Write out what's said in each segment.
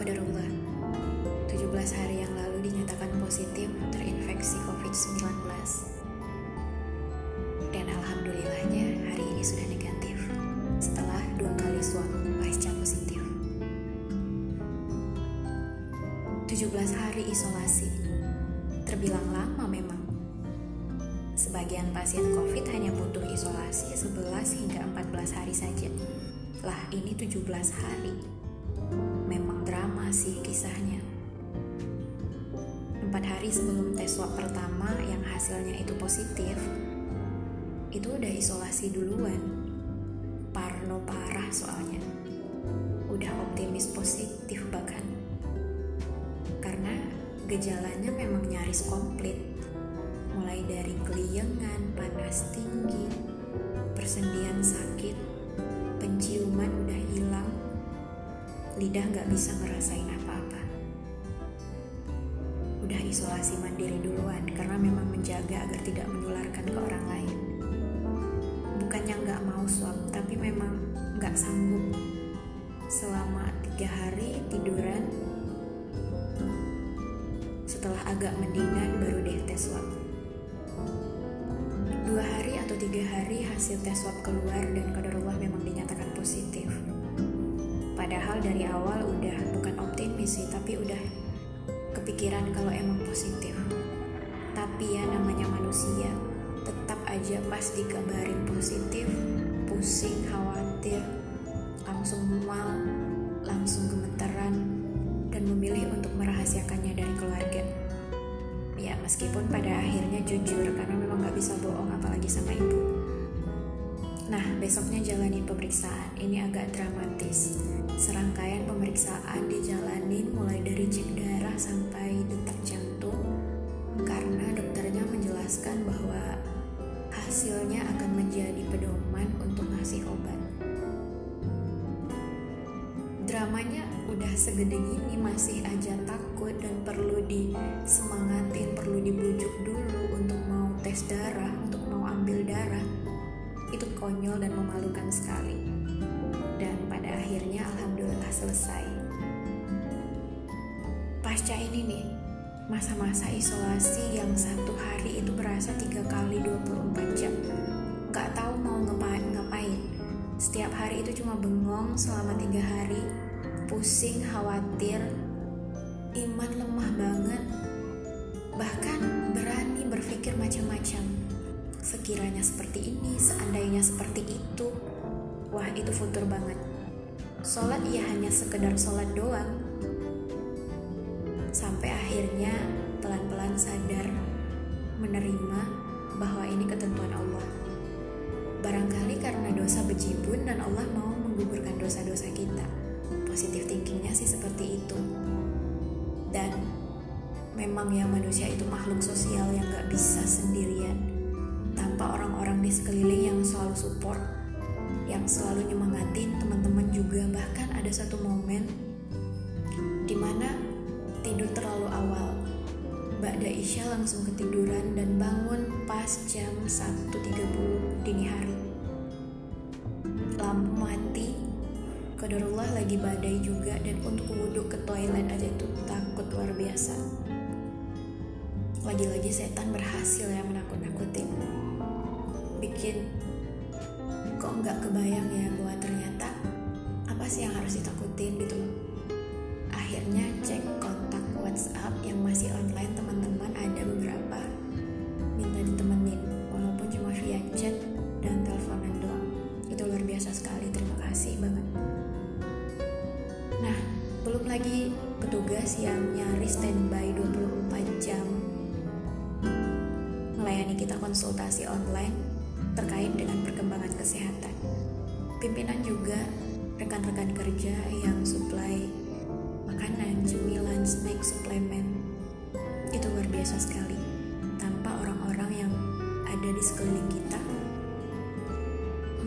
Qadarullah, 17 hari yang lalu dinyatakan positif terinfeksi COVID-19. Dan alhamdulillahnya hari ini sudah negatif setelah dua kali swab pasca positif. 17 hari isolasi terbilang lama memang. Sebagian pasien COVID hanya butuh isolasi 11 hingga 14 hari saja. Lah ini 17 hari. Memang drama sih kisahnya. Empat hari sebelum tes swab pertama yang hasilnya itu positif, itu udah isolasi duluan. Parno parah soalnya. Udah optimis positif bahkan. Karena gejalanya memang nyaris komplit. Mulai dari keliengan, panas tinggi, persendian sakit, penciuman udah hilang, lidah nggak bisa ngerasain apa-apa. Udah isolasi mandiri duluan karena memang menjaga agar tidak menularkan ke orang lain. Bukannya nggak mau swab tapi memang nggak sanggup. Selama tiga hari tiduran setelah agak mendingan baru deh tes swab. Dua hari atau tiga hari hasil tes swab keluar dan kadarullah memang dinyatakan positif padahal dari awal udah bukan optimis sih tapi udah kepikiran kalau emang positif. Tapi ya namanya manusia tetap aja pas dikabarin positif pusing khawatir langsung mual langsung gemeteran dan memilih untuk merahasiakannya dari keluarga. Ya meskipun pada akhirnya jujur karena memang gak bisa bohong apalagi sama ibu Nah, besoknya jalani pemeriksaan. Ini agak dramatis. Serangkaian pemeriksaan dijalanin mulai dari cek darah sampai detak jantung karena dokternya menjelaskan bahwa hasilnya akan menjadi pedoman untuk ngasih obat. Dramanya udah segede gini masih aja takut dan perlu disemangatin, perlu dibujuk dulu untuk mau tes darah, untuk mau ambil darah. Konyol dan memalukan sekali. Dan pada akhirnya alhamdulillah selesai. Pasca ini nih, masa-masa isolasi yang satu hari itu berasa tiga kali 24 jam. Gak tahu mau ngapain, ngapain. Setiap hari itu cuma bengong selama tiga hari. Pusing, khawatir. Iman lemah banget Sekiranya seperti ini, seandainya seperti itu Wah itu futur banget Sholat ya hanya sekedar sholat doang sampai akhirnya pelan-pelan sadar menerima bahwa ini ketentuan Allah. Barangkali karena dosa bejibun dan Allah mau menggugurkan dosa-dosa kita. Positif thinkingnya sih seperti itu. Dan memang ya manusia itu makhluk sosial yang gak bisa sendirian tanpa orang-orang di sekeliling yang selalu support, yang selalu nyemangatin teman-teman juga. Bahkan ada satu momen di mana tidur terlalu awal. Mbak Daisha langsung ketiduran dan bangun pas jam 1.30 dini hari. Lampu mati, Qadarullah lagi badai juga dan untuk wudhu ke toilet aja itu takut luar biasa. Lagi-lagi setan berhasil ya menakut-nakutin. Bikin kok nggak kebayang ya bahwa ternyata apa sih yang harus ditakutin gitu loh. Akhirnya cek kontak WhatsApp yang masih online teman-teman ada beberapa minta ditemenin walaupun cuma via chat dan teleponan doang itu luar biasa sekali terima kasih banget nah belum lagi petugas yang nyaris standby 24 jam kita konsultasi online terkait dengan perkembangan kesehatan pimpinan juga rekan-rekan kerja yang supply makanan, cemilan, snack, suplemen itu luar biasa sekali tanpa orang-orang yang ada di sekeliling kita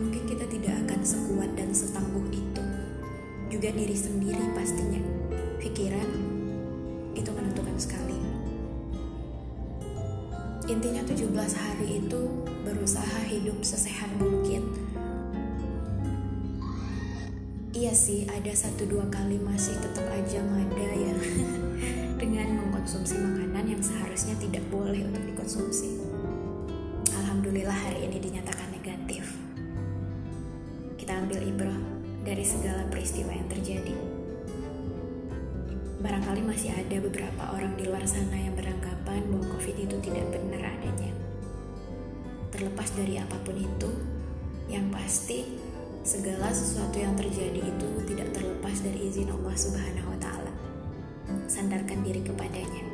mungkin kita tidak akan sekuat dan setangguh itu. Juga diri sendiri pastinya. Pikiran itu menentukan sekali. Intinya 17 hari itu berusaha hidup sesehat mungkin. Iya sih, ada satu dua kali masih tetap aja ngada ya dengan mengkonsumsi makanan yang seharusnya tidak boleh untuk dikonsumsi. Alhamdulillah hari ini dinyatakan negatif. Kita ambil ibrah dari segala peristiwa yang terjadi. Barangkali masih ada beberapa orang di luar sana yang beranggapan bahwa COVID itu tidak benar adanya. Terlepas dari apa pun itu, yang pasti segala sesuatu yang terjadi itu tidak terlepas dari izin Allah Subhanahu wa taala. Sandarkan diri kepadanya.